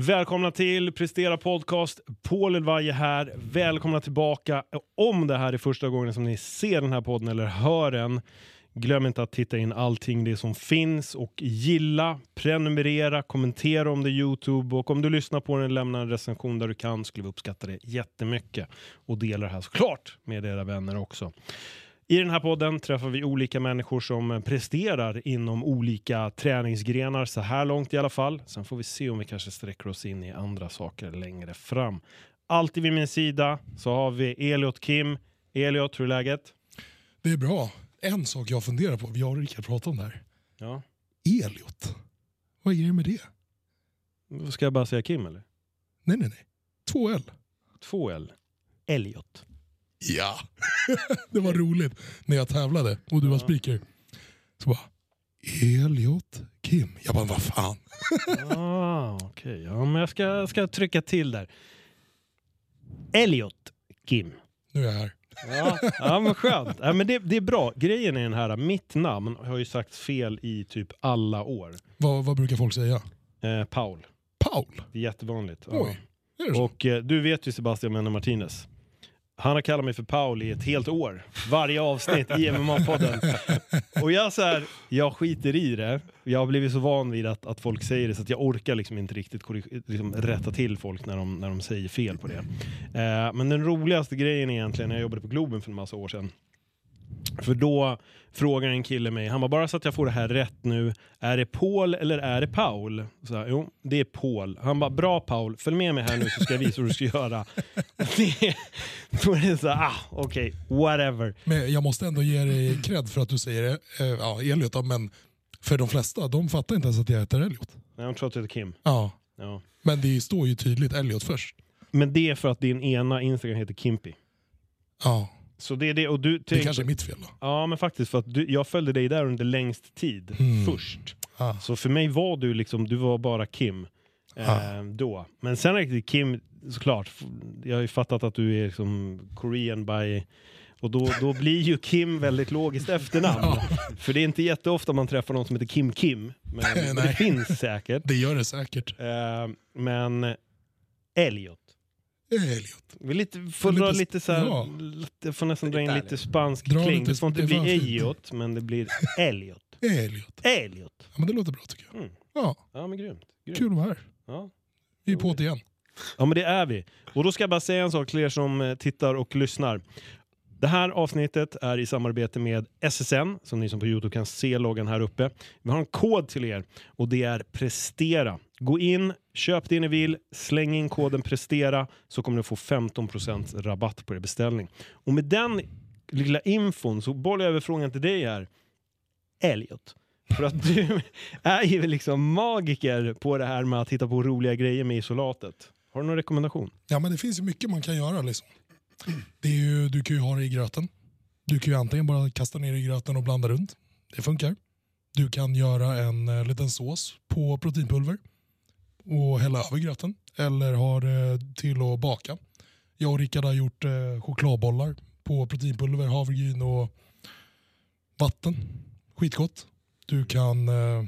Välkomna till Prestera Podcast. Paul Elvaje här. Välkomna tillbaka. Om det här är första gången som ni ser den här podden eller hör den, glöm inte att titta in allting det som finns och gilla, prenumerera, kommentera om det är Youtube och om du lyssnar på den, lämna en recension där du kan. Skulle vi uppskatta det jättemycket. Och dela det här såklart med era vänner också. I den här podden träffar vi olika människor som presterar inom olika träningsgrenar, så här långt i alla fall. Sen får vi se om vi kanske sträcker oss in i andra saker längre fram. Alltid vid min sida så har vi Eliot Kim. Eliot, hur är läget? Det är bra. En sak jag funderar på, vi har och Rickard pratat om det här. Ja. Eliot. Vad är det med det? Ska jag bara säga Kim eller? Nej, nej, nej. Två L. Två L. Elliot. Ja. det var roligt när jag tävlade och du var speaker. Så bara, Eliot Kim. Jag bara, vad fan. ah, Okej, ja, men jag ska, ska trycka till där. Elliot Kim. Nu är jag här. Ja, ja men skönt. Ja, men det, det är bra. Grejen är den här, mitt namn har ju sagt fel i typ alla år. Vad, vad brukar folk säga? Eh, Paul. Paul? Det är jättevanligt. Ja. Oj, är det så? Och eh, du vet ju Sebastian Menne Martinez. Han har kallat mig för Paul i ett helt år. Varje avsnitt i MMA-podden. Och jag, så här, jag skiter i det. Jag har blivit så van vid att, att folk säger det så att jag orkar liksom inte riktigt liksom rätta till folk när de, när de säger fel på det. Eh, men den roligaste grejen egentligen när jag jobbade på Globen för en massa år sedan. För då frågar en kille mig, han bara bara så att jag får det här rätt nu, är det Paul eller är det Paul? Så här, jo, det är Paul. Han bara, bra Paul, följ med mig här nu så ska jag visa hur du ska göra. Det, då är det så här, ah, okej, whatever. Men jag måste ändå ge dig cred för att du säger det. Eh, ja, Eliot, då, men för de flesta, de fattar inte ens att jag heter Eliot. Jag tror att det heter Kim. Ja. Ja. Men det står ju tydligt Eliot först. Men det är för att din ena Instagram heter Kimpi. Ja, Så det är det, och du det kanske är mitt fel då. Ja men faktiskt, för att du, jag följde dig där under längst tid, Mm. först. Ah. Så för mig var du liksom, du var bara Kim. Eh, Ah. Då. Men sen riktigt Kim, såklart, jag har ju fattat att du är liksom Korean by och då, då blir ju Kim väldigt logiskt efternamn. För det är inte jätteofta man träffar någon som heter Kim Kim. Men, men det finns säkert. Det gör det säkert. Eh, men Elliot. Eliot. Vi lite, får Lite dra lite så här, ja. lite, jag får nästan dra in Lite spansk Dra kling. lite- Det får inte det bli. Elliot, men det blir Elliot. Eliot. Elliot. Ja, men det låter bra tycker jag. Mm. Ja, Ja men grymt. grymt. kul att vara här. Ja. Vi är på det igen. ja men det är vi. Och då ska jag bara säga en sak till er som eh, tittar och lyssnar. Det här avsnittet är i samarbete med SSN, som ni som på Youtube kan se loggan här uppe. Vi har en kod till er och det är Prestera. Gå in, köp det ni vill, släng in koden Prestera så kommer ni få 15% rabatt på er beställning. Och med den lilla infon så bollar jag över frågan till dig här. Elliot. För att du är ju liksom magiker på det här med att hitta på roliga grejer med isolatet. Har du någon rekommendation? Ja, men det finns ju mycket man kan göra. Liksom. Det är ju, du kan ju ha det i gröten. Du kan ju antingen bara kasta ner det i gröten och blanda runt. Det funkar. Du kan göra en eh, liten sås på proteinpulver och hälla över gröten. Eller ha det till att baka. Jag och Rickard har gjort eh, chokladbollar på proteinpulver, havregryn och vatten. Skitgott. Du kan eh,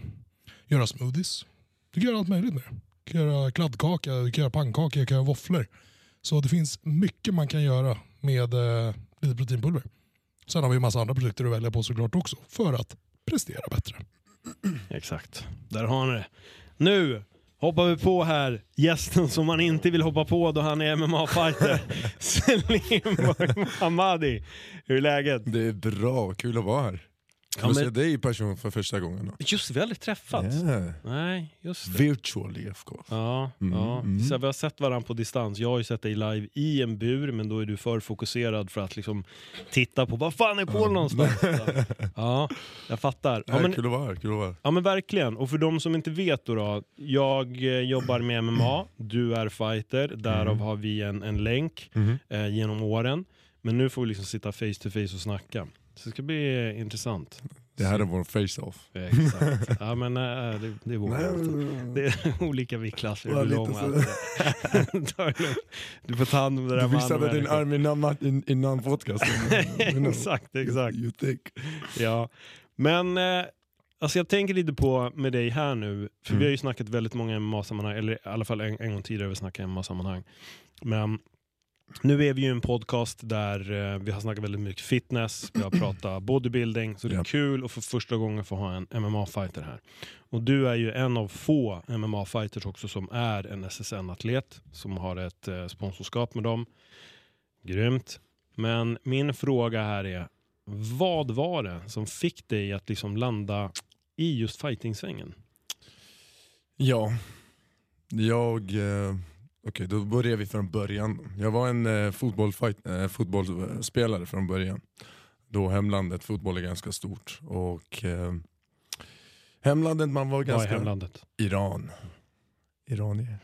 göra smoothies. Du kan göra allt möjligt med det. Du kan göra kladdkaka, du kan göra pannkaka, du kan göra våfflor. Så det finns mycket man kan göra med eh, lite proteinpulver. Sen har vi en massa andra produkter att välja på såklart också för att prestera bättre. Exakt, där har ni det. Nu hoppar vi på här gästen som man inte vill hoppa på då han är MMA-fighter. Selim Hamadi. Hur är läget? Det är bra, kul att vara här. Kul Ja, men- se dig i person för första gången. Då. Just vi har aldrig träffats. Yeah. Nej, just det. Virtually of course. Ja, Mm, ja. mm. Så vi har sett varandra på distans. Jag har ju sett dig live i en bur, men då är du för fokuserad för att liksom titta på vad fan är Paul någonstans? Ja, jag fattar. Ja, men, Kul att vara här. Kul att vara. Ja men verkligen, och för de som inte vet då, då jag eh, jobbar med MMA, du är fighter, därav har vi en, en länk Mhm. eh, genom åren. Men nu får vi liksom sitta face to face och snacka. Så det ska bli eh, intressant. Det här är vår face-off. Exakt. Ja men eh, det, det är vårt. Det är olika viktklasser, Ja. Du får ta hand om det där Du visade din människor. arm innan, in, innan podcasten. Exakt, exakt. You think. Ja. Men eh, Alltså jag tänker lite på med dig här nu, för Mm. vi har ju snackat väldigt många MMA-sammanhang, eller i alla fall en, en gång tidigare har vi snackat MMA-sammanhang. Men nu är vi ju en podcast där eh, vi har snackat väldigt mycket fitness, vi har pratat bodybuilding, så det är Ja. kul att för första gången få ha en MMA-fighter här. Och du är ju en av få MMA-fighters också som är en SSN-atlet, som har ett eh, sponsorskap med dem. Grymt. Men min fråga här är, vad var det som fick dig att liksom landa i just fighting-svängen? Ja, jag... Eh, Okej, då börjar vi från början. Jag var en eh, eh, fotbollsspelare från början. Då hemlandet, fotboll är ganska stort. Och eh, hemlandet, man var Vad är ganska... hemlandet? Iran. Iranier.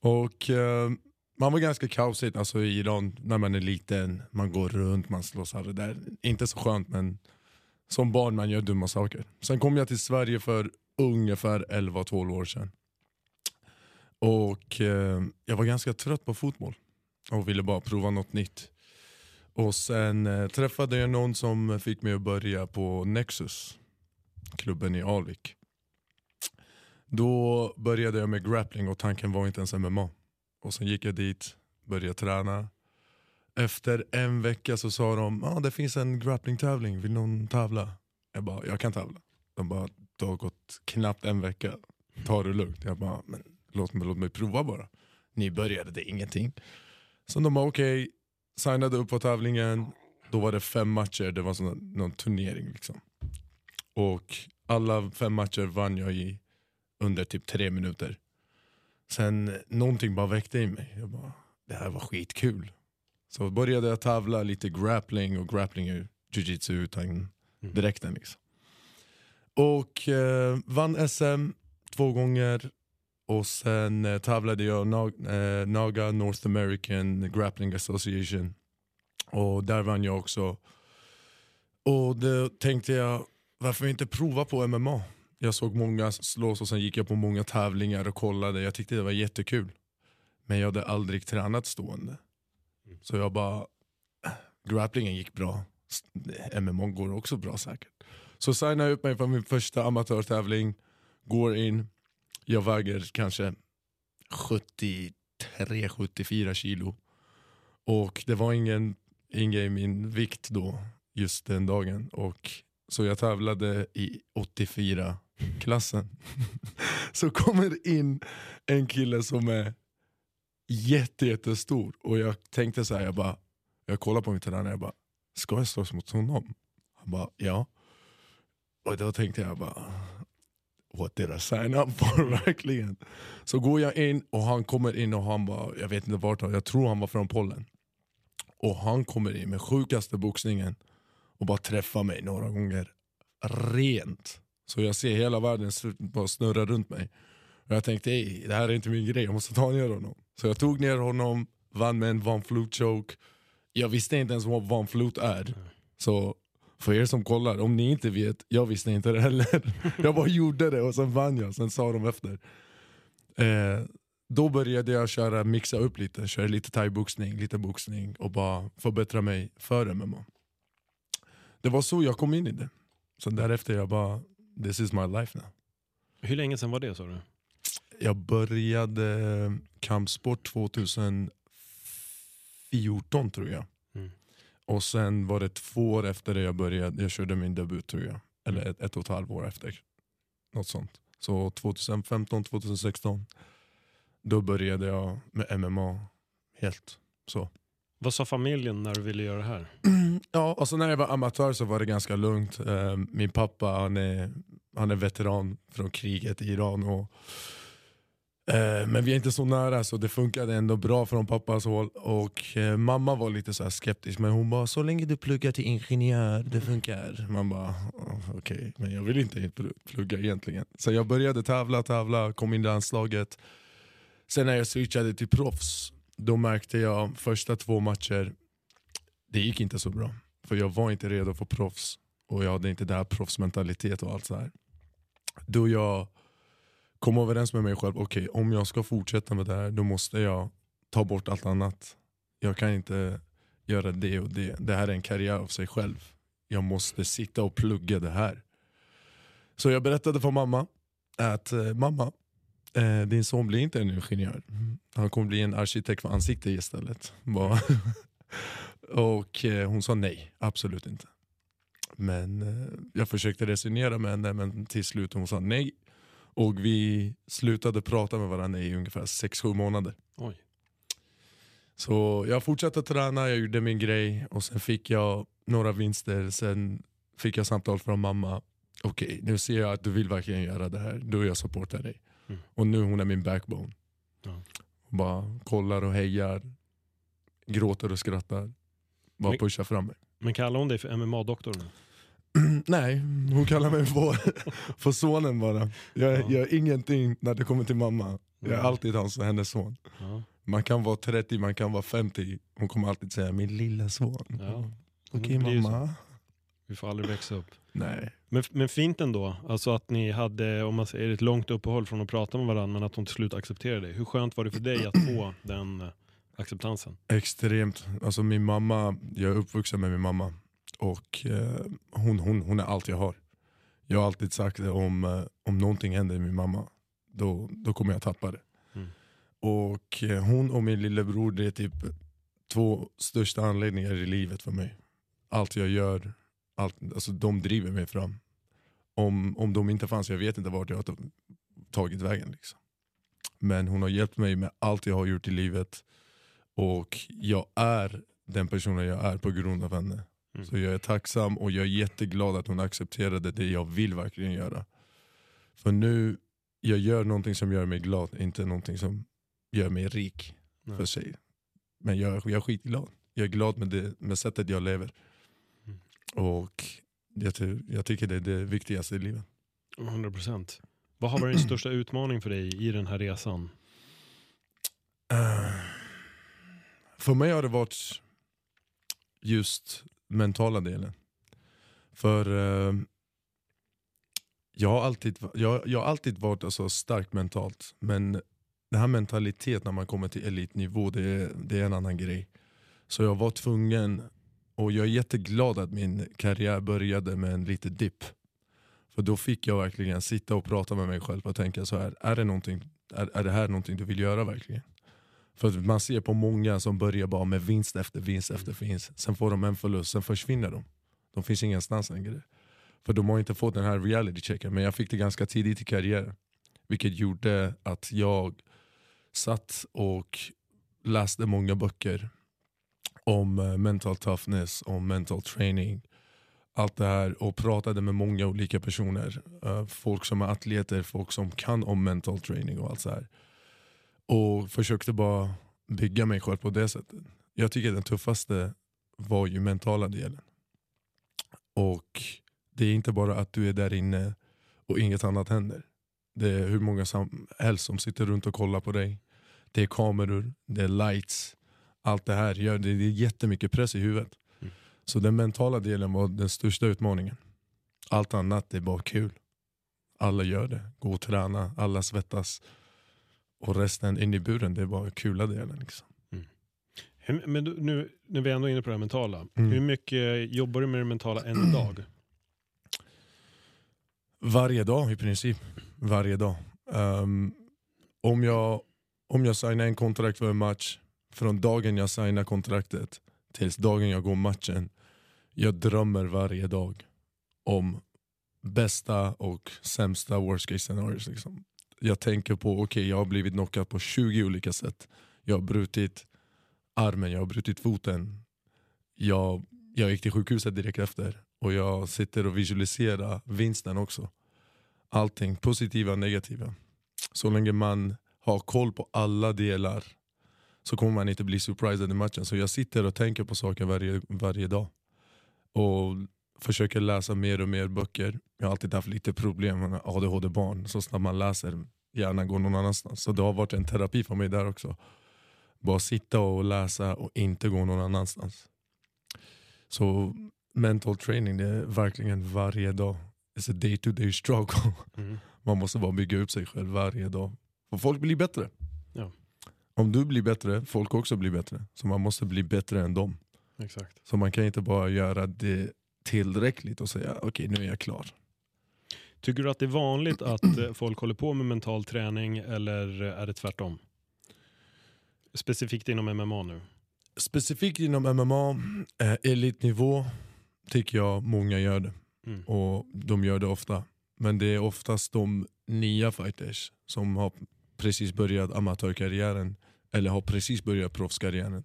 Och eh, man var ganska kaosigt alltså i Iran när man är liten. Man går runt, man slåss här och där. Inte så skönt men som barn man gör dumma saker. Sen kom jag till Sverige för ungefär 11-12 år sedan. Och eh, jag var ganska trött på fotboll och ville bara prova något nytt. Och sen eh, träffade jag någon som fick mig att börja på Nexus, klubben i Alvik. Då började jag med grappling och tanken var inte ens MMA. Och sen gick jag dit, började träna. Efter en vecka så sa de ah, det finns en grapplingtävling, vill någon tävla? Jag bara, jag kan tävla. De bara, det har gått knappt en vecka, ta det lugnt. Jag bara, men låt mig, låt mig prova bara. Ni började, det är ingenting. Så de bara okej, signade upp på tävlingen. Då var det fem matcher, det var sån, någon turnering. liksom. Och alla fem matcher vann jag i under typ tre minuter. Sen någonting bara väckte i mig. Jag bara, det här var skitkul. Så började jag tävla lite grappling och grappling är jujitsu utan direkten. Liksom. Och eh, vann SM två gånger. Och sen eh, tävlade jag Na- eh, Naga North American Grappling Association. Och där vann jag också. Och då tänkte jag, varför inte prova på MMA? Jag såg många slåss och sen gick jag på många tävlingar och kollade. Jag tyckte det var jättekul. Men jag hade aldrig tränat stående. Så jag bara, "Äh, grapplingen gick bra. MMA går också bra säkert. Så signade jag upp mig för min första amatörtävling. Går in, jag väger kanske 73-74 kilo. Och det var ingen, ingen i min vikt då, just den dagen. Och så jag tävlade i 84-klassen. så kommer in en kille som är jätte, jättestor. Och jag tänkte så här, jag bara, jag kollar på min tränare, jag bara, ska jag slåss mot honom? Han bara, ja. Och då tänkte jag bara, what did I sign up for verkligen? Så går jag in och han kommer in och han bara, jag vet inte vart han jag tror han var från Polen. Och han kommer in med sjukaste boxningen och bara träffar mig några gånger rent. Så jag ser hela världen bara snurra runt mig. Och jag tänkte, Ej, det här är inte min grej, jag måste ta ner honom. Så jag tog ner honom, vann med en Van flut choke. Jag visste inte ens vad Van flut är. Så för er som kollar, om ni inte vet, jag visste inte det heller. Jag bara gjorde det och sen vann jag, sen sa de efter. Eh, då började jag köra, mixa upp lite, köra lite thaiboxning, lite boxning och bara förbättra mig för MMA. Det var så jag kom in i det. Så därefter jag bara, this is my life now. Hur länge sedan var det sa du? Jag började kampsport 2014 tror jag. Och sen var det två år efter det jag började, jag körde min debut tror jag. Eller ett, ett och ett halvt år efter. Något sånt. Så 2015, 2016, då började jag med MMA helt. Så. Vad sa familjen när du ville göra det här? Ja, alltså när jag var amatör så var det ganska lugnt. Eh, Min pappa han är, han är veteran från kriget i Iran. Och, Eh, men vi är inte så nära så det funkade ändå bra från pappas håll. Och eh, Mamma var lite så här skeptisk men hon bara så länge du pluggar till ingenjör, det funkar. Man bara “okej, okej, men jag vill inte plugga egentligen. Så jag började tävla, tävla, kom in i landslaget. Sen när jag switchade till proffs, då märkte jag första två matcher det gick inte så bra. För jag var inte redo för proffs. Och jag hade inte det här proffsmentalitet och allt så här. Då jag kom överens med mig själv, okej om jag ska fortsätta med det här då måste jag ta bort allt annat. Jag kan inte göra det och det. Det här är en karriär av sig själv. Jag måste sitta och plugga det här. Så jag berättade för mamma att eh, mamma, eh, din son blir inte en ingenjör. Han kommer bli en arkitekt för ansikte istället. Bara. och eh, hon sa nej, absolut inte. Men eh, jag försökte resonera med henne men till slut hon sa nej. Och vi slutade prata med varandra i ungefär 6-7 månader. Oj. Så jag fortsatte träna, jag gjorde min grej och sen fick jag några vinster. Sen fick jag samtal från mamma. Okej, nu ser jag att du vill verkligen göra det här. Då jag supportar dig. Mm. Och nu hon är min backbone. Ja. Bara kollar och hejar, gråter och skrattar. Bara Men- pushar fram mig. Men kallar hon dig för MMA-doktorn? Nej, hon kallar mig för, för sonen bara. Jag, Ja. är ingenting när det kommer till mamma. Jag är Nej. alltid hans, hennes son. Ja. Man kan vara 30, man kan vara 50. Hon kommer alltid säga min lilla son. Ja. Okej blir ju så. mamma. Vi får aldrig växa upp. Nej. Men, men fint ändå, alltså att ni hade, om man säger ett långt uppehåll från att prata med varandra, men att hon till slut accepterade det. Hur skönt var det för dig att få den eh, acceptansen? Extremt. Alltså min mamma, jag är uppvuxen med min mamma. Och eh, hon, hon, hon är allt jag har. Jag har alltid sagt det, om, eh, om någonting händer med min mamma, då, då kommer jag tappa det. Mm. Och eh, hon och min lillebror, det är typ två största anledningar i livet för mig. Allt jag gör, allt, alltså de driver mig fram. Om, om de inte fanns, jag vet inte vart jag har ta- tagit vägen. Liksom. Men hon har hjälpt mig med allt jag har gjort i livet. Och jag är den personen jag är på grund av henne. Mm. Så jag är tacksam och jag är jätteglad att hon accepterade det jag vill verkligen göra. För nu, jag gör någonting som gör mig glad, inte någonting som gör mig rik Nej. för sig. Men jag, jag är skitglad. Jag är glad med, det, med sättet jag lever. Mm. Och jag, jag tycker det är det viktigaste i livet. 100 procent. Vad har varit din största utmaning för dig i den här resan? Eh, För mig har det varit just mentala delen. För eh, jag, har alltid, jag, jag har alltid varit alltså, stark mentalt. Men den här mentaliteten när man kommer till elitnivå, det är, det är en annan grej. Så jag var tvungen, och jag är jätteglad att min karriär började med en liten dipp. För då fick jag verkligen sitta och prata med mig själv och tänka så här, är det, någonting, är, är det här någonting du vill göra verkligen? För att man ser på många som börjar bara med vinst efter vinst efter vinst. Sen får de en förlust, sen försvinner de. De finns ingenstans längre. För de har inte fått den här reality checken. Men jag fick det ganska tidigt i karriären. Vilket gjorde att jag satt och läste många böcker om eh, mental toughness, om mental training. Allt det här och pratade med många olika personer. Eh, folk som är atleter, folk som kan om mental training och allt så här. Och försökte bara bygga mig själv på det sättet. Jag tycker den tuffaste var ju mentala delen. Och det är inte bara att du är där inne och inget annat händer. Det är hur många som helst som sitter runt och kollar på dig. Det är kameror, det är lights. Allt det här gör det, är jättemycket press i huvudet. Mm. Så den mentala delen var den största utmaningen. Allt annat är bara kul. Alla gör det. Gå och träna, alla svettas. Och resten in i buren, det är bara kula delen. Liksom. Hur- Men nu när vi ändå är inne på det mentala, Mm. hur mycket jobbar du med det mentala än idag? Varje dag i princip. Varje dag. Ehm, om, jag, om jag signar en kontrakt för en match, från dagen jag signar kontraktet tills dagen jag går matchen. Jag drömmer varje dag om bästa och sämsta worst case scenarios. Liksom. Jag tänker på, okej jag har blivit knockad på 20 olika sätt. Jag har brutit armen, jag har brutit foten. Jag, jag gick till sjukhuset direkt efter. Och jag sitter och visualiserar vinsten också. Allting, positiva och negativa. Så länge man har koll på alla delar så kommer man inte bli surprised i matchen. Så jag sitter och tänker på saker varje, varje dag. Och försöker läsa mer och mer böcker. Jag har alltid haft lite problem med ADHD-barn. Så snabbt man läser, hjärnan går någon annanstans. Så det har varit en terapi för mig där också. Bara sitta och läsa och inte gå någon annanstans. Så mental training det är verkligen varje dag. It's a day to day struggle. Mm. Man måste bara bygga upp sig själv varje dag. För folk blir bättre. Ja. Om du blir bättre, folk också blir bättre. Så man måste bli bättre än dem. Exakt. Så man kan inte bara göra det tillräckligt och säga okej nu är jag klar. Tycker du att det är vanligt att eh, folk håller på med mental träning eller är det tvärtom? Specifikt inom MMA nu. Specifikt inom MMA, eh, elitnivå, tycker jag många gör det. Mm. Och de gör det ofta. Men det är oftast de nya fighters som har precis börjat amatörkarriären eller har precis börjat proffskarriären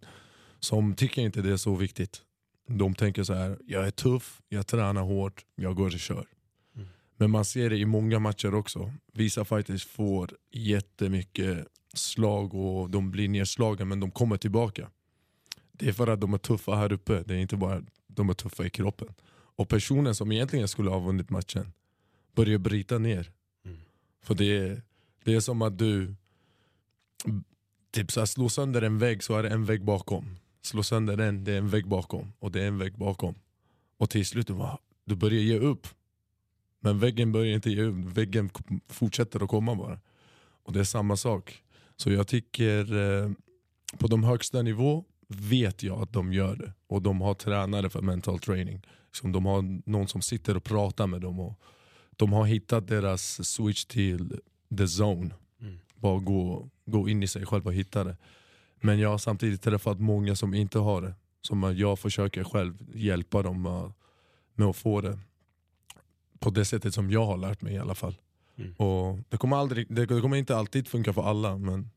som tycker inte det är så viktigt. De tänker så här, jag är tuff, jag tränar hårt, jag går och kör. Mm. Men man ser det i många matcher också. Vissa fighters får jättemycket slag och de blir nedslagna men de kommer tillbaka. Det är för att de är tuffa här uppe, det är inte bara de är tuffa i kroppen. Och personen som egentligen skulle ha vunnit matchen börjar bryta ner. Mm. För det är, det är som att du typ så här, slår sönder en vägg så är det en vägg bakom. Slå sönder den, det är en vägg bakom. Och det är en vägg bakom. Och till slut du, bara, du börjar ge upp. Men väggen börjar inte ge upp, väggen fortsätter att komma bara. Och det är samma sak. Så jag tycker eh, på de högsta nivå vet jag att de gör det. Och de har tränare för mental training. Som de har någon som sitter och pratar med dem. Och de har hittat deras switch till the zone. Mm. Bara gå, gå in i sig själv och hitta det. Men jag har samtidigt träffat många som inte har det. Som jag försöker själv hjälpa dem med att få det. På det sättet som jag har lärt mig i alla fall. Mm. Och det, kommer aldrig, det kommer inte alltid funka för alla men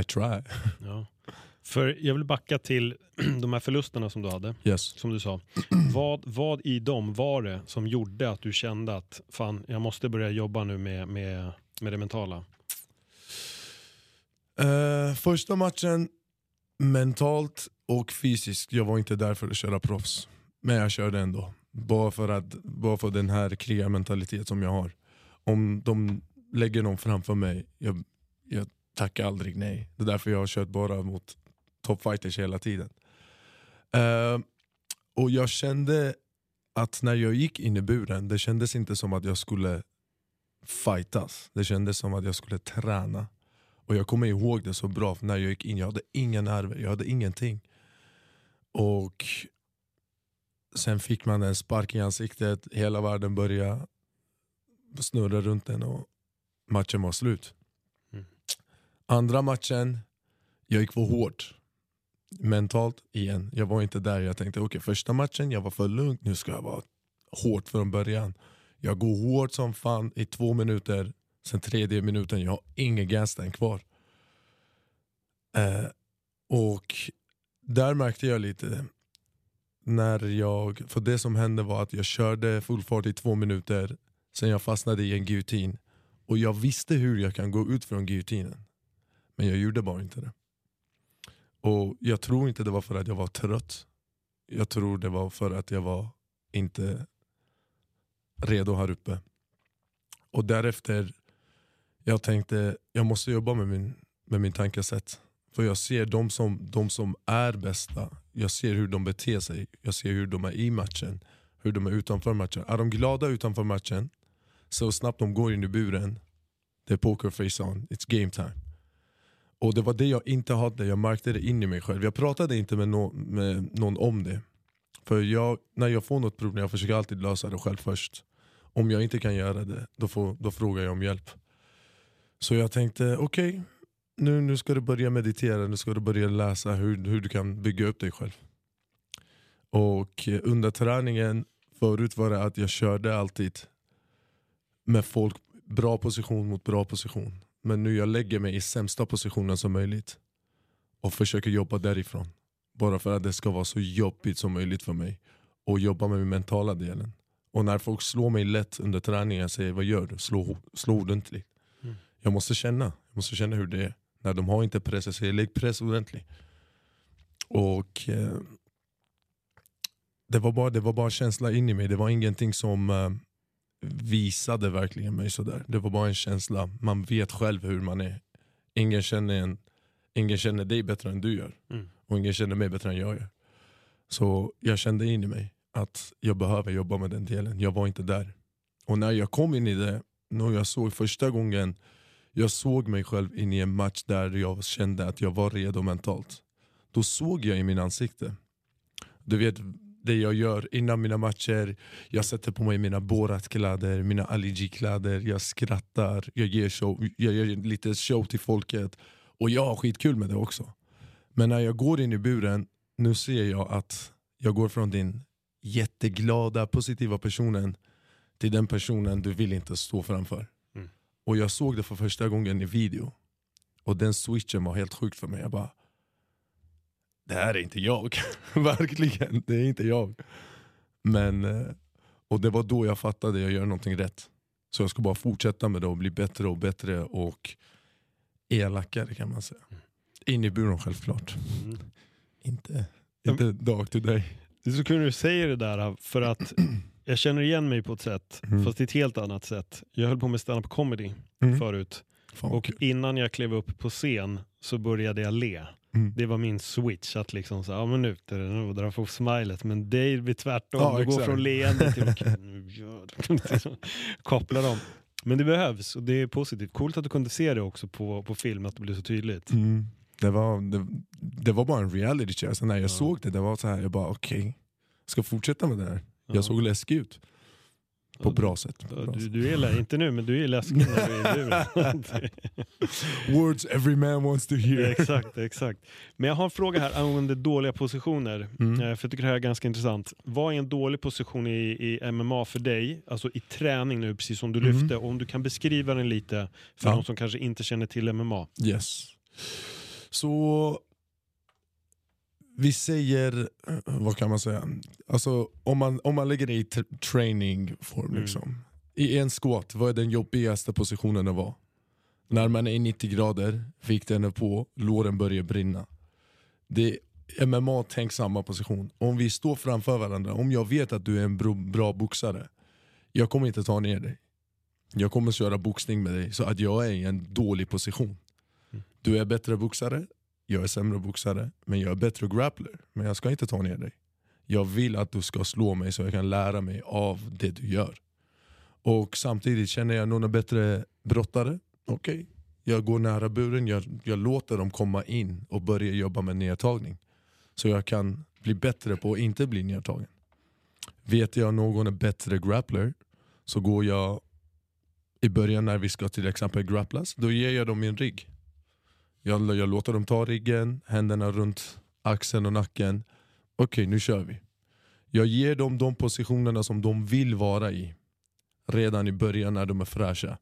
I try. Ja. För jag vill backa till de här förlusterna som du hade, Yes. som du sa. Vad, vad i dem var det som gjorde att du kände att fan, jag måste börja jobba nu med, med, med det mentala? Uh, första matchen, mentalt och fysiskt, jag var inte där för att köra proffs. Men jag körde ändå. Bara för, att, bara för den här krigarmentalitet som jag har. Om de lägger någon framför mig, jag, jag tackar aldrig nej. Det är därför jag har kört bara mot toppfighters hela tiden. Uh, och jag kände att när jag gick in i buren, det kändes inte som att jag skulle fightas. Det kändes som att jag skulle träna. Och jag kommer ihåg det så bra, för när jag gick in, jag hade inga nerver, jag hade ingenting. Och sen fick man en spark i ansiktet, hela världen började snurra runt den och matchen var slut. Mm. Andra matchen, jag gick för hårt. Mentalt igen, jag var inte där. Jag tänkte okej första matchen, jag var för lugn, nu ska jag vara hårt från början. Jag går hårt som fan i två minuter, sen tredje minuten, jag har ingen gastank kvar. Eh, och där märkte jag lite, när jag, för det som hände var att jag körde full fart i två minuter, sen jag fastnade i en guillotine. Och jag visste hur jag kan gå ut från guillotinen. Men jag gjorde bara inte det. Och Jag tror inte det var för att jag var trött. Jag tror det var för att jag var inte redo här uppe. Och därefter, jag tänkte jag måste jobba med min, med min tankesätt. För jag ser de som, de som är bästa, jag ser hur de beter sig, jag ser hur de är i matchen, hur de är utanför matchen. Är de glada utanför matchen, så snabbt de går in i buren, det är poker face on, it's game time. Och det var det jag inte hade, jag märkte det in i mig själv. Jag pratade inte med, no med någon om det. För jag, när jag får något problem, jag försöker alltid lösa det själv först. Om jag inte kan göra det, då, får, då frågar jag om hjälp. Så jag tänkte, okej, nu, nu ska du börja meditera, nu ska du börja läsa hur, hur du kan bygga upp dig själv. Och eh, under träningen, förut var det att jag körde alltid med folk, bra position mot bra position. Men nu jag lägger mig i sämsta positionen som möjligt och försöker jobba därifrån. Bara för att det ska vara så jobbigt som möjligt för mig. Och jobba med den mentala delen. Och när folk slår mig lätt under träningen, jag säger vad gör du? Slå, slå ordentligt. Jag måste känna jag måste känna hur det är. När de har inte press, jag säger lägg press ordentligt. Och eh, det, var bara, det var bara känsla in i mig, det var ingenting som eh, visade verkligen mig sådär. Det var bara en känsla, man vet själv hur man är. Ingen känner, en, ingen känner dig bättre än du gör. Mm. Och ingen känner mig bättre än jag gör. Så jag kände in i mig att jag behöver jobba med den delen. Jag var inte där. Och när jag kom in i det, när jag såg första gången jag såg mig själv in i en match där jag kände att jag var redo mentalt. Då såg jag i min ansikte. Du vet, det jag gör innan mina matcher. Jag sätter på mig mina Borat-kläder, mina Ali G-kläder, jag skrattar, jag ger, show, jag ger lite show till folket. Och jag har skitkul med det också. Men när jag går in i buren, nu ser jag att jag går från din jätteglada, positiva personen till den personen du vill inte stå framför. Mm. Och jag såg det för första gången i video. Och den switchen var helt sjuk för mig. Jag bara, det här är inte jag. Verkligen, det är inte jag. Men, eh, och det var då jag fattade att jag gör någonting rätt. Så jag ska bara fortsätta med det och bli bättre och bättre och elakare kan man säga. In i buren självklart. Mm. Inte, inte dag to day. Det är så kul du säger det där för att jag känner igen mig på ett sätt, Mm. fast ett helt annat sätt. Jag höll på med stand-up comedy Mm. förut Fan och kul. innan jag klev upp på scen så började jag le. Mm. Det var min switch, att liksom så, ja men nu, nu drar få smilet. Men det blir tvärtom, Ja, du går från leende till det. Koppla dem. Men det behövs och det är positivt. Coolt att du kunde se det också på, på film, att det blev så tydligt. Mm. Det, var, det, det var bara en reality check. Så när jag Ja. såg det, det var så här, jag bara okej, jag ska fortsätta med det här. Ja. Jag såg läskig ut. På bra sätt. Bra Du, du är lä- inte nu, men du är läskig när du är i. Words every man wants to hear. exakt, exakt. Men jag har en fråga här angående dåliga positioner. Mm. Eh, För jag tycker det här är ganska intressant. Vad är en dålig position i, i MMA för dig? Alltså i träning nu, precis som du Mm. lyfte. Om du kan beskriva den lite för Ja. de som kanske inte känner till MMA. Yes. Så vi säger, vad kan man säga? Alltså, om, man, om man lägger det i tr- trainingform. Mm. Liksom. I en squat, vad är den jobbigaste positionen att vara? När man är 90 grader, vikten är på, låren börjar brinna. Det är MMA, tänk samma position. Om vi står framför varandra, om jag vet att du är en bra boxare, jag kommer inte ta ner dig. Jag kommer köra boxning med dig så att jag är i en dålig position. Du är bättre boxare, jag är sämre boxare, men jag är bättre grappler. Men jag ska inte ta ner dig. Jag vill att du ska slå mig så jag kan lära mig av det du gör. Och samtidigt känner jag någon är bättre brottare, okej. Jag går nära buren, jag, jag låter dem komma in och börja jobba med nedtagning. Så jag kan bli bättre på att inte bli nedtagen. Vet jag någon är bättre grappler så går jag i början när vi ska till exempel grapplas, då ger jag dem min rigg. Jag, jag låter dem ta ryggen, händerna runt axeln och nacken. Okej, nu kör vi. Jag ger dem de positionerna som de vill vara i redan i början när de är fräscha.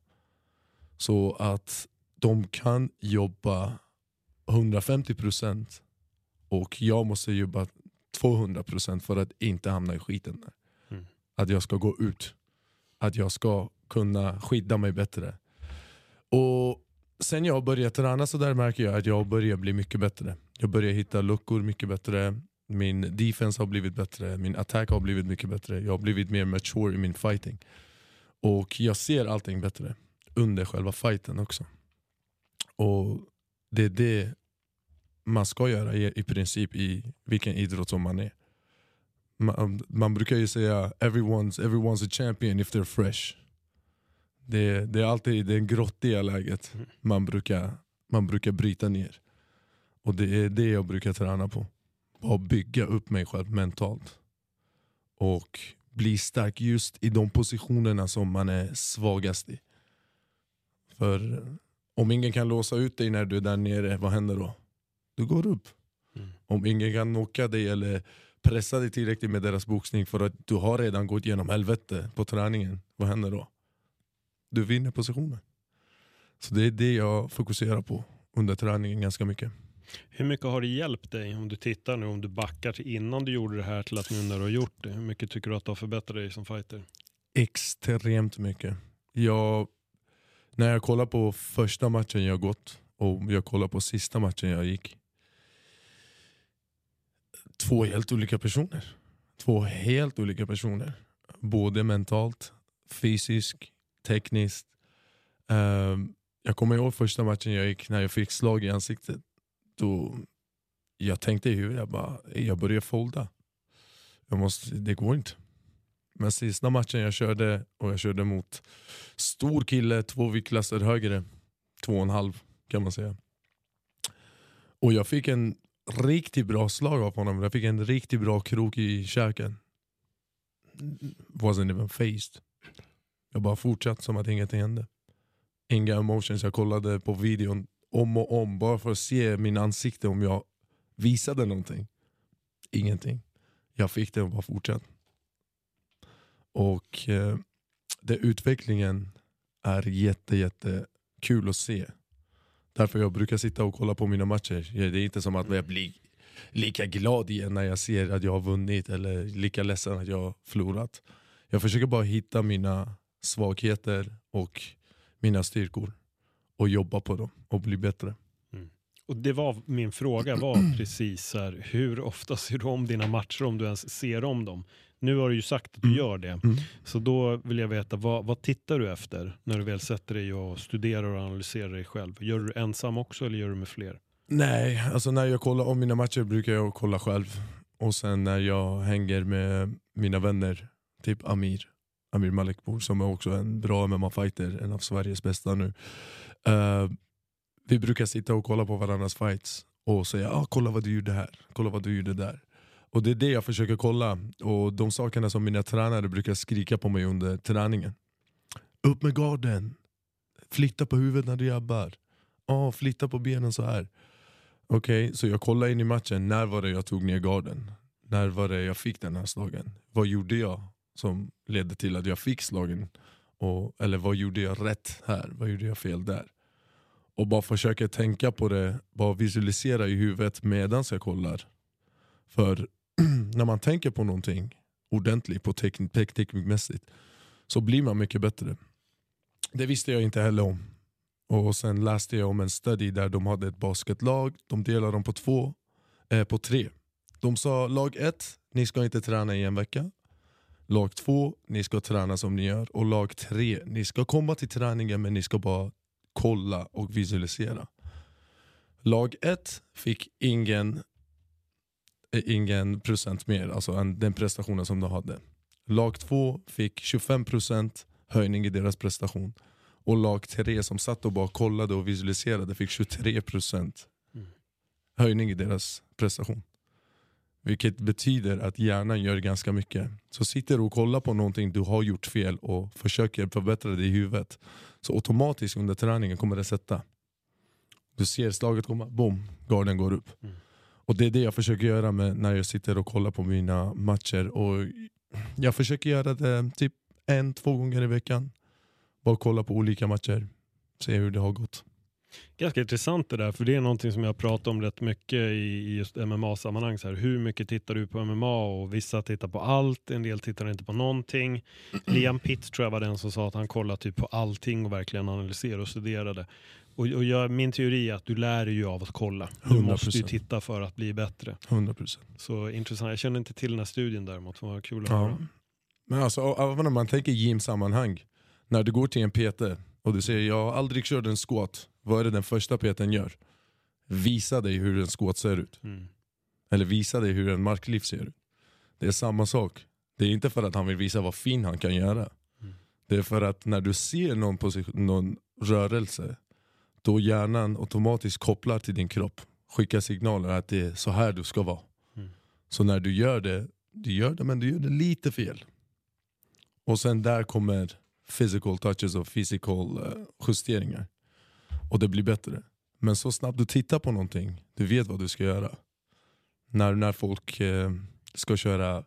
Så att de kan jobba 150% och jag måste jobba 200% för att inte hamna i skiten. Mm. Att jag ska gå ut. Att jag ska kunna skydda mig bättre. Och Sen jag började träna så där märker jag att jag börjar bli mycket bättre. Jag börjar hitta luckor mycket bättre. Min defense har blivit bättre, min attack har blivit mycket bättre. Jag har blivit mer mature i min fighting. Och jag ser allting bättre under själva fighten också. Och det är det man ska göra i, i princip i vilken idrott som man är. Man, man brukar ju säga everyone's, everyone's a champion if they're fresh. Det, det är alltid det grottiga läget man brukar, man brukar bryta ner. Och det är det jag brukar träna på. Bara bygga upp mig själv mentalt. Och bli stark just i de positionerna som man är svagast i. För om ingen kan låsa ut dig när du är där nere, vad händer då? Du går upp. Mm. Om ingen kan knocka dig eller pressa dig tillräckligt med deras boxning för att du har redan gått igenom helvete på träningen, vad händer då? Du vinner positionen. Så det är det jag fokuserar på under träningen ganska mycket. Hur mycket har det hjälpt dig om du tittar nu, om du backar till innan du gjorde det här till att nu när du har gjort det? Hur mycket tycker du att det har förbättrat dig som fighter? Extremt mycket. Jag, när jag kollar på första matchen jag gått och jag kollar på sista matchen jag gick. Två helt olika personer. Två helt olika personer. Både mentalt, fysiskt, tekniskt. Um, jag kommer ihåg första matchen jag gick när jag fick slag i ansiktet. Då jag tänkte i huvudet, jag bara, jag började folda. Jag måste, det går inte. Men sista matchen jag körde, och jag körde mot stor kille, två viktklasser högre. Två och en halv kan man säga. Och jag fick en riktigt bra slag av honom. Jag fick en riktigt bra krok i käken. Wasn't even faced. Jag bara fortsatte som att ingenting hände. Inga emotions, jag kollade på videon om och om bara för att se min ansikte om jag visade någonting. Ingenting. Jag fick det och bara fortsatte. Och eh, den utvecklingen är jätte, jätte kul att se. Därför jag brukar sitta och kolla på mina matcher. Det är inte som att jag blir lika glad igen när jag ser att jag har vunnit eller lika ledsen att jag har förlorat. Jag försöker bara hitta mina svagheter och mina styrkor och jobba på dem och bli bättre. Och det var min fråga var precis här, hur ofta ser du om dina matcher om du ens ser om dem? Nu har du ju sagt att du Mm. gör det. Mm. Så då vill jag veta, vad, vad tittar du efter när du väl sätter dig och studerar och analyserar dig själv? Gör du ensam också eller gör du med fler? Nej, alltså när jag kollar om mina matcher brukar jag kolla själv. Och sen när jag hänger med mina vänner, typ Amir, Amir Malikpour som är också en bra MMA-fighter, en av Sveriges bästa nu. Uh, vi brukar sitta och kolla på varandras fights och säga ah, kolla vad du gjorde här, kolla vad du gjorde där. Och det är det jag försöker kolla. Och de sakerna som mina tränare brukar skrika på mig under träningen. Upp med garden, flytta på huvudet när du jabbar. Oh, flytta på benen så här. Okej, så jag kollar in i matchen. När var det jag tog ner garden? När var det jag fick den här slagen? Vad gjorde jag som ledde till att jag fick slagen? Och, eller vad gjorde jag rätt här? Vad gjorde jag fel där? Och bara försöka tänka på det, bara visualisera i huvudet medan jag kollar. För när man tänker på någonting ordentligt, på teknik, teknikmässigt, så blir man mycket bättre. Det visste jag inte heller om. Och Sen läste jag om en study där de hade ett basketlag, de delade dem på två, eh, på tre. De sa lag ett, ni ska inte träna i en vecka. Lag två, ni ska träna som ni gör. Och lag tre, ni ska komma till träningen men ni ska bara kolla och visualisera. Lag ett fick ingen, eh, ingen procent mer, alltså den prestationen som de hade. Lag två fick 25% höjning i deras prestation. Och lag 3 som satt och bara kollade och visualiserade fick 23% Mm. höjning i deras prestation. Vilket betyder att hjärnan gör ganska mycket. Så sitter du och kollar på någonting du har gjort fel och försöker förbättra det i huvudet. Så automatiskt under träningen kommer det sätta. Du ser slaget komma, boom, garden går upp. Mm. Och Det är det jag försöker göra med när jag sitter och kollar på mina matcher. Och Jag försöker göra det typ en, två gånger i veckan. Bara kolla på olika matcher, se hur det har gått. Ganska intressant det där, för det är någonting som jag pratar om rätt mycket i just MMA-sammanhang. Så här, hur mycket tittar du på MMA? Och vissa tittar på allt, en del tittar inte på någonting. Liam Pitt tror jag var den som sa att han kollar typ på allting och verkligen analyserar och studerade. Och, och jag, min teori är att du lär dig ju av att kolla. Du måste ju 100%. titta för att bli bättre. 100%. Så intressant. Jag känner inte till den här studien däremot, det var kul att Ja. höra. Men alltså, även om man tänker gymsammanhang, när du går till en PT och du säger jag har aldrig kört en squat, vad är det den första PTn gör? Visa dig hur en squat ser ut. Mm. Eller visa dig hur en marklyft ser ut. Det är samma sak. Det är inte för att han vill visa vad fin han kan göra. Mm. Det är för att när du ser någon, någon rörelse, då hjärnan automatiskt kopplar till din kropp. Skickar signaler att det är så här du ska vara. Mm. Så när du gör det, du gör det men du gör det lite fel. Och sen där kommer physical touches och physical eh, justeringar. Och det blir bättre. Men så snabbt du tittar på någonting, du vet vad du ska göra. När, när folk eh, ska köra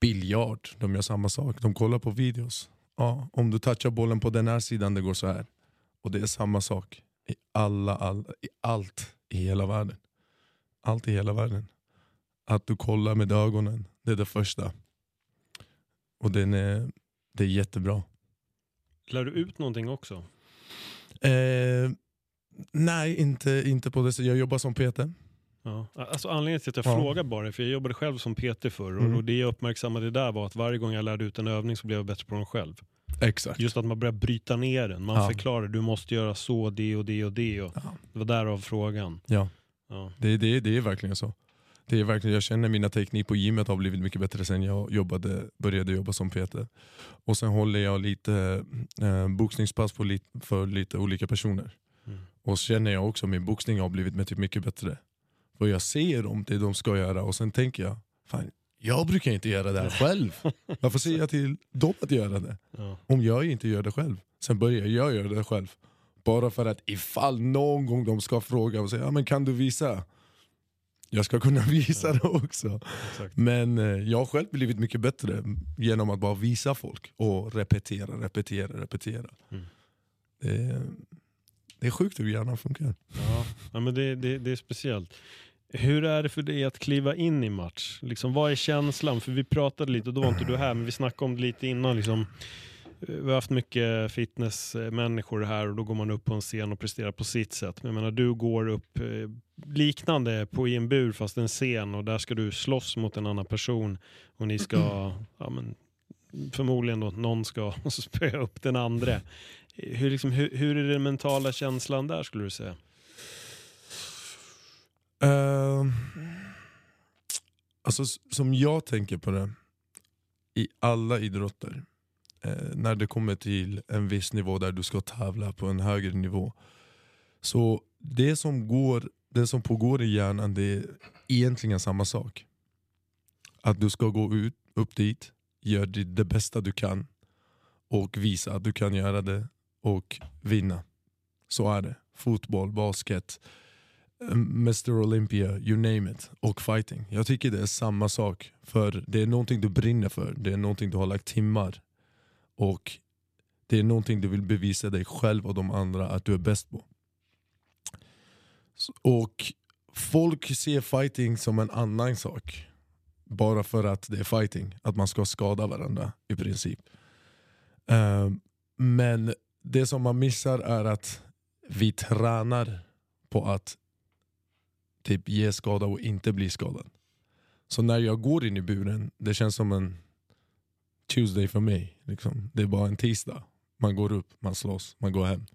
biljard, de gör samma sak. De kollar på videos. Ja, om du touchar bollen på den här sidan, det går så här. Och det är samma sak i, alla, all, i allt i hela världen. Allt i hela världen. Att du kollar med ögonen, det är det första. Och den är, det är jättebra. Lär du ut någonting också? Eh, nej, inte, inte på det sättet. Jag jobbar som PT. Ja. Alltså anledningen till att jag Ja. frågar bara för jag jobbade själv som PT förr Mm. och det jag uppmärksammade där var att varje gång jag lärde ut en övning så blev jag bättre på den själv. Exakt. Just att man börjar bryta ner den. Man Ja. förklarar du måste göra så, det och det och det. Och Ja. det var därav frågan. Ja. Ja. Det, det, det är verkligen så. Det är verkligen, jag känner mina teknik på gymmet har blivit mycket bättre sen jag jobbade, började jobba som PT. Och sen håller jag lite eh, boxningspass för lite olika personer. Och så känner jag också att min boxning har blivit mycket, mycket bättre. För jag ser dem, det de ska göra och sen tänker jag, fan, jag brukar inte göra det här själv. Varför säger jag till dem att göra det? Ja. Om jag inte gör det själv. Sen börjar jag göra det själv. Bara för att ifall någon gång de ska fråga och säga ja, men kan du visa? Jag ska kunna visa det också. Exakt. Men eh, jag har själv blivit mycket bättre genom att bara visa folk och repetera, repetera, repetera. Mm. Det, är, det är sjukt hur hjärnan funkar. Ja, ja men det, det, det är speciellt. Hur är det för dig att kliva in i match? Liksom, vad är känslan? För vi pratade lite, och då var inte du här, men vi snackade om det lite innan. Liksom, vi har haft mycket fitnessmänniskor här och då går man upp på en scen och presterar på sitt sätt. Men jag menar, du går upp eh, liknande på i en bur fast en scen och där ska du slåss mot en annan person och ni ska, ja, men, förmodligen då, någon ska spöa upp den andra. Hur, liksom, hur, hur är den mentala känslan där skulle du säga? Uh, alltså, som jag tänker på det, i alla idrotter, eh, när det kommer till en viss nivå där du ska tävla på en högre nivå. Så det som, går, det som pågår i hjärnan det är egentligen samma sak. Att du ska gå ut, upp dit, gör det, det bästa du kan och visa att du kan göra det och vinna. Så är det. Fotboll, basket, eh, Mr Olympia, you name it. Och fighting. Jag tycker det är samma sak. För det är någonting du brinner för. Det är någonting du har lagt timmar. Och det är någonting du vill bevisa dig själv och de andra att du är bäst på. Och folk ser fighting som en annan sak. Bara för att det är fighting. Att man ska skada varandra i princip. Eh, men det som man missar är att vi tränar på att typ ge skada och inte bli skadad. Så när jag går in i buren, det känns som en Tuesday för mig. Liksom. Det är bara en tisdag. Man går upp, man slåss, man går hem.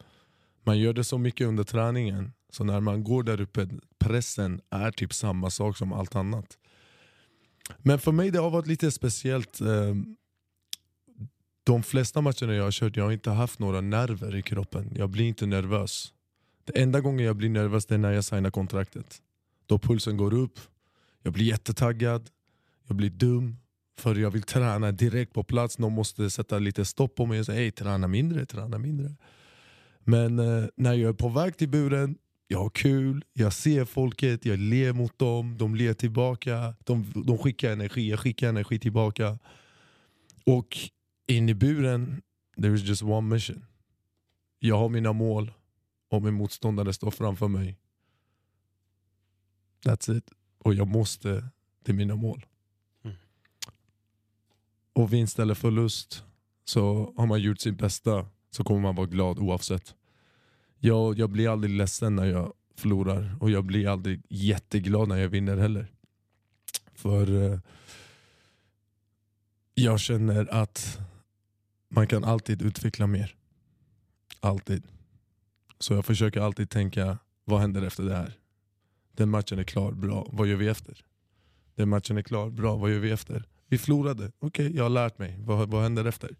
Man gör det så mycket under träningen, så när man går där uppe, pressen är typ samma sak som allt annat. Men för mig det har varit lite speciellt. eh, de flesta matcherna jag har kört, jag har inte haft några nerver i kroppen. Jag blir inte nervös. Det enda gången jag blir nervös det är när jag signar kontraktet. Då pulsen går upp, jag blir jättetaggad, jag blir dum. För jag vill träna direkt på plats, någon måste sätta lite stopp på mig och säga hej träna mindre, träna mindre. Men eh, när jag är på väg till buren, jag har kul, jag ser folket, jag ler mot dem, de ler tillbaka, de, de skickar energi, jag skickar energi tillbaka. Och in i buren, there is just one mission. Jag har mina mål och min motståndare står framför mig. That's it. Och jag måste till mina mål. Mm. Och vinst eller förlust, så har man gjort sitt bästa så kommer man vara glad oavsett. Jag, jag blir aldrig ledsen när jag förlorar och jag blir aldrig jätteglad när jag vinner heller. För eh, jag känner att man kan alltid utveckla mer. Alltid. Så jag försöker alltid tänka, vad händer efter det här? Den matchen är klar, bra. Vad gör vi efter? Den matchen är klar, bra. Vad gör vi efter? Vi förlorade, okej jag har lärt mig. Vad, vad händer efter?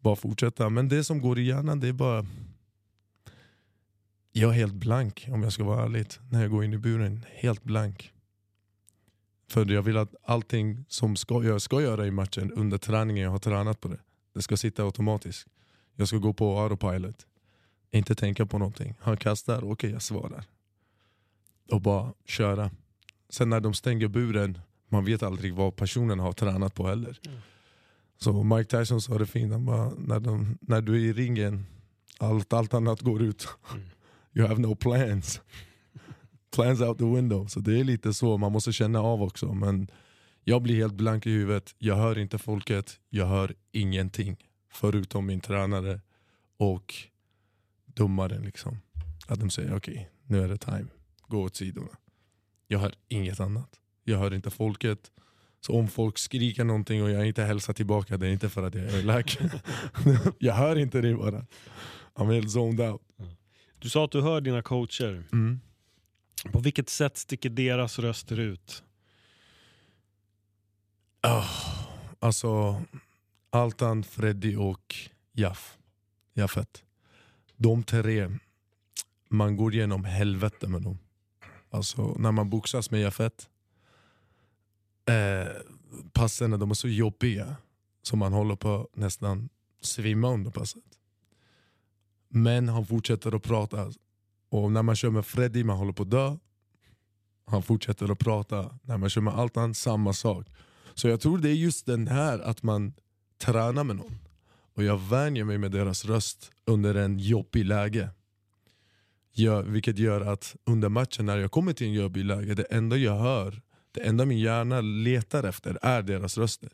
Bara fortsätta. Men det som går i hjärnan det är bara... Jag är helt blank om jag ska vara ärlig. När jag går in i buren, helt blank. För jag vill att allting som ska, jag ska göra i matchen under träningen, jag har tränat på det. Det ska sitta automatiskt. Jag ska gå på autopilot. Inte tänka på någonting. Han kastar, okej jag svarar. Och bara köra. Sen när de stänger buren, man vet aldrig vad personen har tränat på heller. Mm. Så Mike Tyson sa det fint, han bara, när, de, när du är i ringen, allt, allt annat går ut. Mm. You have no plans. plans out the window. Så det är lite så, man måste känna av också. Men jag blir helt blank i huvudet, jag hör inte folket, jag hör ingenting. Förutom min tränare och domaren. Liksom. Att de säger okej, nu är det time. Gå åt sidorna. Jag hör inget annat. Jag hör inte folket. Så om folk skriker någonting och jag inte hälsar tillbaka, det är inte för att jag är elak. jag hör inte det bara. I'm helt zoned out. Du sa att du hör dina coacher. Mm. På vilket sätt sticker deras röster ut? Oh, alltså, Altan, Freddy och Jaff. Jaffet. De tre, man går igenom helvete med dem. Alltså när man boxas med Jaffet, eh, passen de är så jobbiga så man håller på nästan svimma under passet. Men han fortsätter att prata. Och när man kör med Freddy, man håller på att dö. Han fortsätter att prata. När man kör med Altan, samma sak. Så jag tror det är just den här att man tränar med någon. Och jag vänjer mig med deras röst under en jobbig läge. Jag, vilket gör att under matchen när jag kommer till en jobbig läge, det enda jag hör, det enda min hjärna letar efter är deras röster.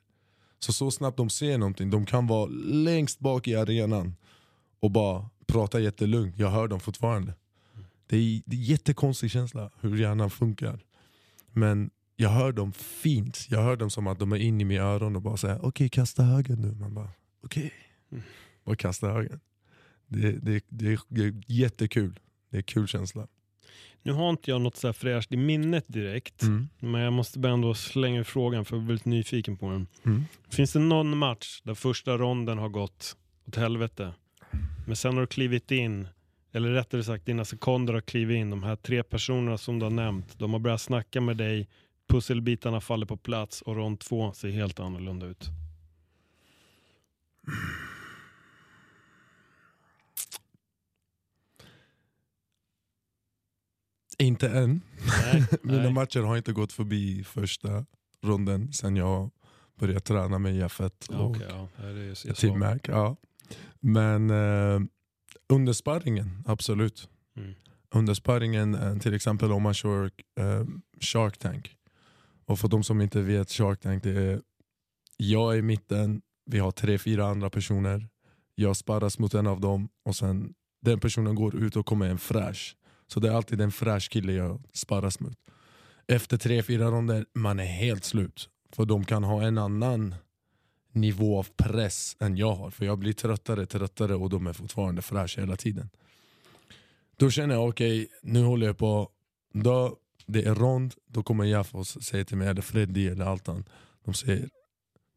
Så så snabbt de ser någonting, de kan vara längst bak i arenan och bara prata jättelugnt, jag hör dem fortfarande. Det är, det är jättekonstig känsla hur hjärnan funkar. Men jag hör dem fint, jag hör dem som att de är inne i mina öron och bara säger okej okay, kasta höger nu. Man bara okej, okay. Mm. bara kasta höger. Det, det, det, det är jättekul, det är kul känsla. Nu har inte jag något så här fräscht i minnet direkt, mm. men jag måste ändå slänga frågan för jag är väldigt nyfiken på den. Mm. Finns det någon match där första ronden har gått åt helvete, men sen har du klivit in, eller rättare sagt dina sekunder har klivit in, de här tre personerna som du har nämnt, de har börjat snacka med dig, pusselbitarna faller på plats och rond två ser helt annorlunda ut. Inte än. Nej, Mina nej. matcher har inte gått förbi första ronden sen jag började träna med Jeffet Ja, och okej, ja. Sa- Mac. Ja. Men eh, under sparringen, absolut. Mm. Under sparringen, eh, till exempel om man kör eh, Shark Tank. Och för de som inte vet Shark Tank, det är jag är i mitten, vi har tre, fyra andra personer. Jag sparras mot en av dem och sen den personen går ut och kommer en fräsch. Så det är alltid en fräsch kille jag sparras mot. Efter tre, fyra ronder, man är helt slut. För de kan ha en annan nivå av press än jag har. För jag blir tröttare, tröttare och de är fortfarande fräscha hela tiden. Då känner jag, okej, nu håller jag på då det är rond, då kommer Jaff och säger till mig, eller Freddy eller Altan, de säger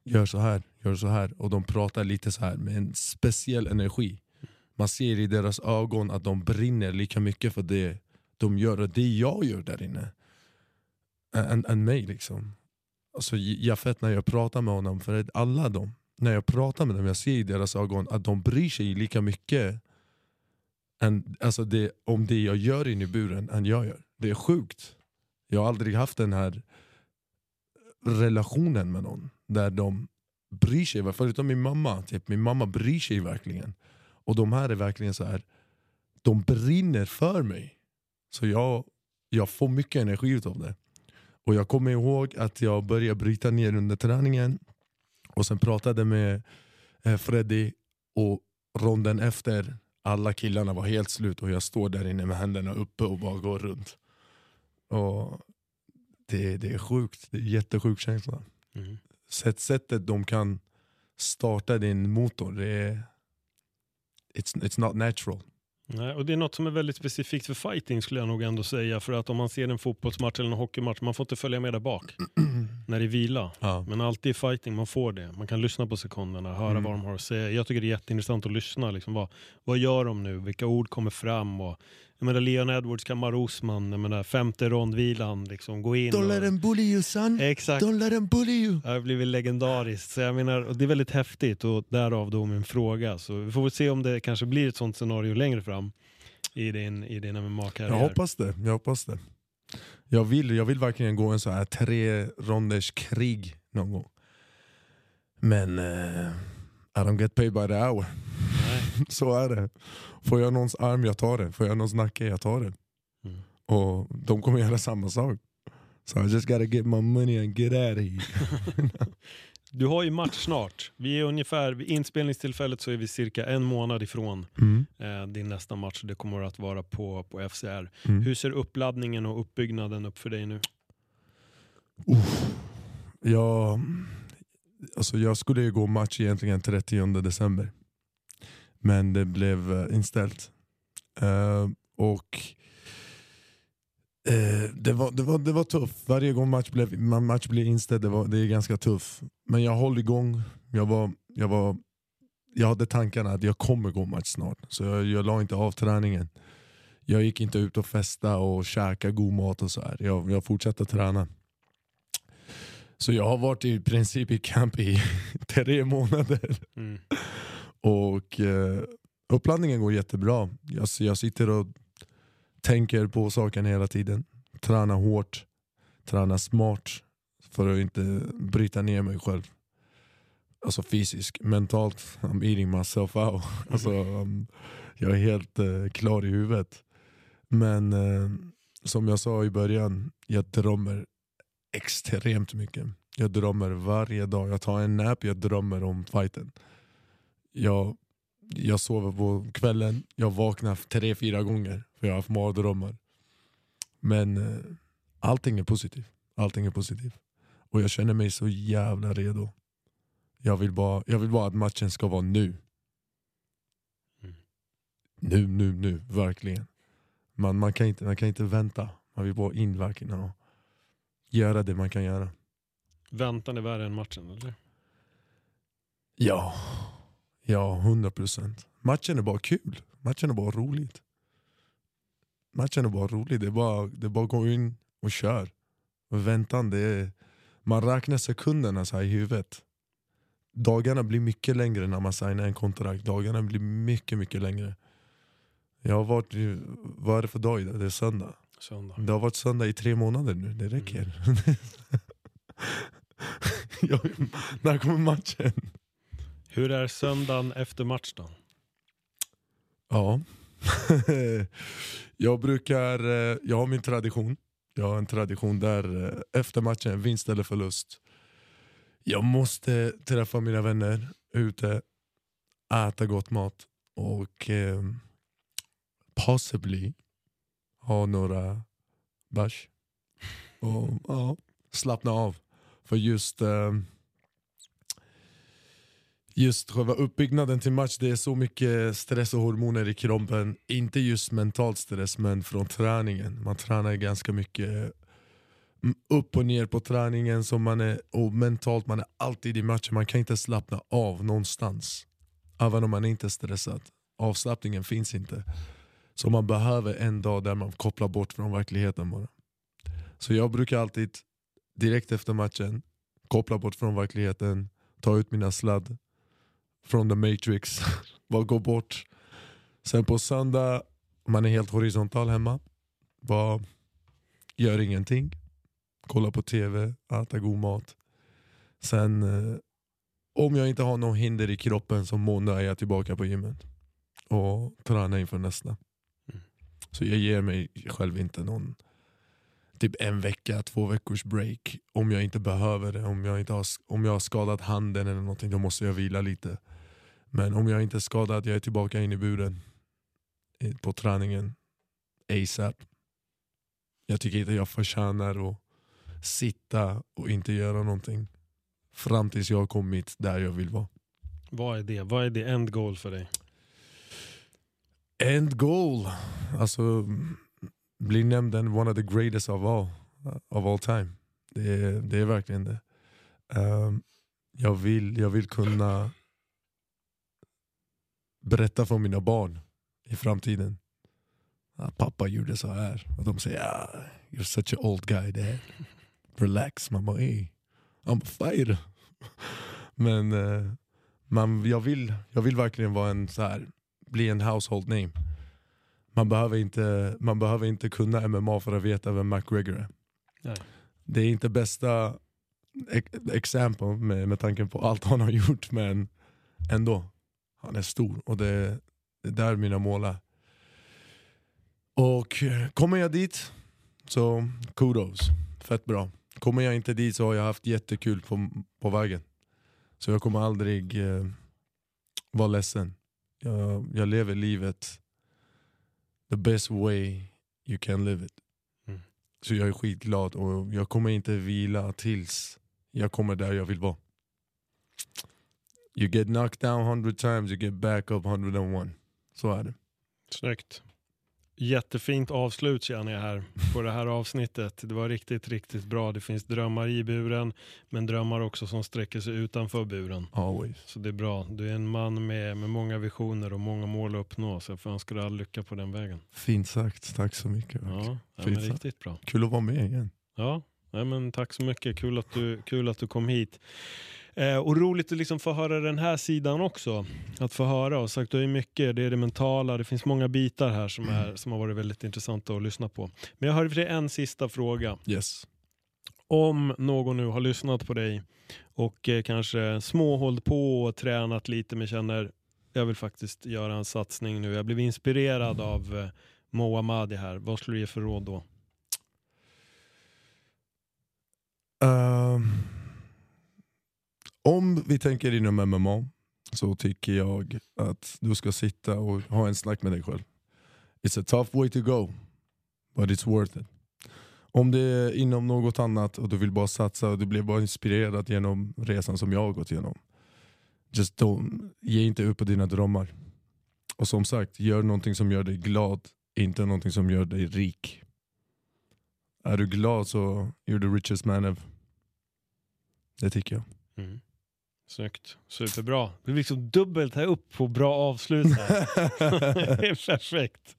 gör så här, gör så här. Och de pratar lite så här med en speciell energi. Man ser i deras ögon att de brinner lika mycket för det de gör och det jag gör där inne. Än, än mig liksom. Alltså Jafet när jag pratar med honom, för alla dem, när jag pratar med dem, jag ser i deras ögon att de bryr sig lika mycket än, alltså det, om det jag gör inne i buren än jag gör. Det är sjukt. Jag har aldrig haft den här relationen med någon där de bryr sig, förutom min mamma. Typ, min mamma bryr sig verkligen. Och de här är verkligen så här. de brinner för mig. Så jag, jag får mycket energi utav det. Och jag kommer ihåg att jag började bryta ner under träningen och sen pratade med eh, Freddy och ronden efter, alla killarna var helt slut och jag står där inne med händerna uppe och bara går runt. Och det, det är sjukt, det är jättesjuk känsla. Mm. Sätt, sättet de kan starta din motor, det är it's, it's not natural. Nej, och det är något som är väldigt specifikt för fighting skulle jag nog ändå säga. För att om man ser en fotbollsmatch eller en hockeymatch, man får inte följa med där bak när det är vila. Ja. Men alltid i fighting, man får det. Man kan lyssna på sekunderna, höra Mm. vad de har att säga. Jag tycker det är jätteintressant att lyssna. Liksom, vad, vad gör de nu? Vilka ord kommer fram? Och, jag menar Leon Edwards, Kamar Osman, jag menar femte rondvilan, liksom, gå in. Don't let och, them bully you son, exakt. don't let them bully you. Det har blivit legendariskt. Så jag menar, och det är väldigt häftigt och därav då min fråga. Så vi får väl se om det kanske blir ett sånt scenario längre fram i din, i din MMA-karriär. Jag hoppas det. Jag hoppas det. Jag vill, jag vill verkligen gå en så här tre ronders krig någon gång. Men eh, I don't get paid by the hour. Så är det. Får jag någons arm, jag tar den. Får jag någons nacke, jag tar den. Mm. Och de kommer göra samma sak. So I just gotta get my money and get out of here. Du har ju match snart. Vi är ungefär, vid inspelningstillfället så är vi cirka en månad ifrån Mm. eh, din nästa match. Det kommer att vara på, på FCR. Mm. Hur ser uppladdningen och uppbyggnaden upp för dig nu? Jag, alltså jag skulle ju gå match egentligen 30 december. Men det blev eh, inställt. Uh, och uh, det, var, det, var, det var tufft. Varje gång match blev, match blev inställd, det, var, det är ganska tufft. Men jag höll igång. Jag, var, jag, var, jag hade tankarna att jag kommer gå match snart. Så jag, jag la inte av träningen. jag gick inte ut och festa och käka god mat och så här. Jag, jag fortsatte träna. Så jag har varit i princip i camp i tre månader. Mm. Och eh, uppladdningen går jättebra. Jag, jag sitter och tänker på saken hela tiden. Tränar hårt, tränar smart för att inte bryta ner mig själv. Alltså fysiskt, mentalt, I'm eating myself out. Alltså, um, jag är helt eh, klar i huvudet. Men eh, som jag sa i början, jag drömmer extremt mycket. Jag drömmer varje dag. Jag tar en nap, jag drömmer om fighten. Jag, jag sover på kvällen, jag vaknar tre, fyra gånger för jag har haft mardrömmar. Men eh, allting är positivt. Allting är positivt. Och jag känner mig så jävla redo. Jag vill bara, jag vill bara att matchen ska vara nu. Mm. Nu, nu, nu. Verkligen. Man, man, kan inte, man kan inte vänta. Man vill bara in verkligen och göra det man kan göra. Väntan är värre än matchen, eller? Ja, ja, hundra procent. Matchen är bara kul. Matchen är bara roligt. Matchen är bara rolig. Det är bara, det är bara att gå in och kör. Och väntan, det är, man räknar sekunderna så i huvudet. Dagarna blir mycket längre när man signar en kontrakt. Dagarna blir mycket, mycket längre. Jag har varit, vad är det för dag idag? Det är söndag. Söndag. Det har varit söndag i tre månader nu, det räcker. jag, när kommer matchen? Hur är söndagen efter match då? Ja. jag brukar, eh, jag har min tradition. Jag har en tradition där eh, efter matchen, vinst eller förlust. Jag måste träffa mina vänner ute, äta gott mat och eh, possibly ha några bärs. Och ja, slappna av. För just eh, Just själva uppbyggnaden till match, det är så mycket stress och hormoner i kroppen. Inte just mental stress, men från träningen. Man tränar ganska mycket mm, upp och ner på träningen så man är, och mentalt, man är alltid i matchen. Man kan inte slappna av någonstans. Även om man inte är stressad. Avslappningen finns inte. Så man behöver en dag där man kopplar bort från verkligheten bara. Så jag brukar alltid direkt efter matchen koppla bort från verkligheten, ta ut mina sladd från the matrix, bara gå bort. Sen på söndag, man är helt horisontal hemma. Bara gör ingenting. Kolla på tv, äta god mat. Sen eh, om jag inte har någon hinder i kroppen så måndag är jag tillbaka på gymmet. Och tränar inför nästa. Mm. Så jag ger mig själv inte någon typ en vecka, två veckors break. Om jag inte behöver det. Om jag, inte har, om jag har skadat handen eller någonting, då måste jag vila lite. Men om jag inte är skadad, jag är tillbaka in i buren på träningen ASAP. Jag tycker inte jag förtjänar att sitta och inte göra någonting fram tills jag har kommit där jag vill vara. Vad är det? Vad är det end goal för dig? End goal, alltså bli nämnd en one of the greatest of all, of all time. Det är, det är verkligen det. Ehm, jag, vill, jag vill kunna berätta för mina barn i framtiden. Ah, pappa gjorde så här. Och de säger ah, you're such an old guy dad. Relax mamma, hey, I'm fighter. Men eh, man, jag, vill, jag vill verkligen vara en så här, bli en household name. Man behöver, inte, man behöver inte kunna MMA för att veta vem McGregor är. Nej. Det är inte bästa ex- exempel med, med tanke på allt han har gjort men ändå. Han är stor och det, det är där mina mål är. Och eh, kommer jag dit så kudos, fett bra. Kommer jag inte dit så har jag haft jättekul på, på vägen. Så jag kommer aldrig eh, vara ledsen. Jag, jag lever livet the best way you can live it. Mm. Så jag är skitglad och jag kommer inte vila tills jag kommer där jag vill vara. You get knocked down hundred times, you get back up 101. Så är det. Snyggt. Jättefint avslut känner jag här på det här avsnittet. Det var riktigt, riktigt bra. Det finns drömmar i buren, men drömmar också som sträcker sig utanför buren. Always. Så det är bra. Du är en man med, med många visioner och många mål att uppnå, så jag får önska dig all lycka på den vägen. Fint sagt, tack så mycket. Ja, ja men riktigt bra. Kul att vara med igen. Ja, nej men tack så mycket. Kul att du, kul att du kom hit. Eh, och roligt att liksom få höra den här sidan också. Att få höra. Och sagt, det är mycket, det är det mentala, det finns många bitar här som, är, som har varit väldigt intressanta att lyssna på. Men jag har för dig en sista fråga. Yes. Om någon nu har lyssnat på dig och eh, kanske småhållit på och tränat lite men känner jag vill faktiskt göra en satsning nu. Jag blev inspirerad av eh, Moa Ahmadi här. Vad skulle du ge för råd då? Ehm, om vi tänker inom MMA så tycker jag att du ska sitta och ha en snack med dig själv. It's a tough way to go, but it's worth it. Om det är inom något annat och du vill bara satsa och du blir bara inspirerad genom resan som jag har gått igenom. Just don't, ge inte upp på dina drömmar. Och som sagt, gör någonting som gör dig glad, inte någonting som gör dig rik. Är du glad så you're the richest man ever. Det tycker jag. Mm. Snyggt, superbra. Vi liksom dubbelt här upp på bra avslut det är perfekt.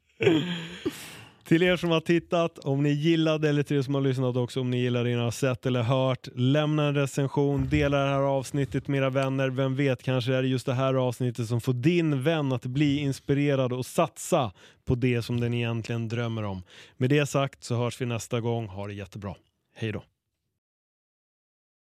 Till er som har tittat, om ni gillade eller till er som har lyssnat också, om ni gillar det ni har sett eller hört, lämna en recension, dela det här avsnittet med era vänner. Vem vet, kanske är det just det här avsnittet som får din vän att bli inspirerad och satsa på det som den egentligen drömmer om. Med det sagt så hörs vi nästa gång. Ha det jättebra. Hej då.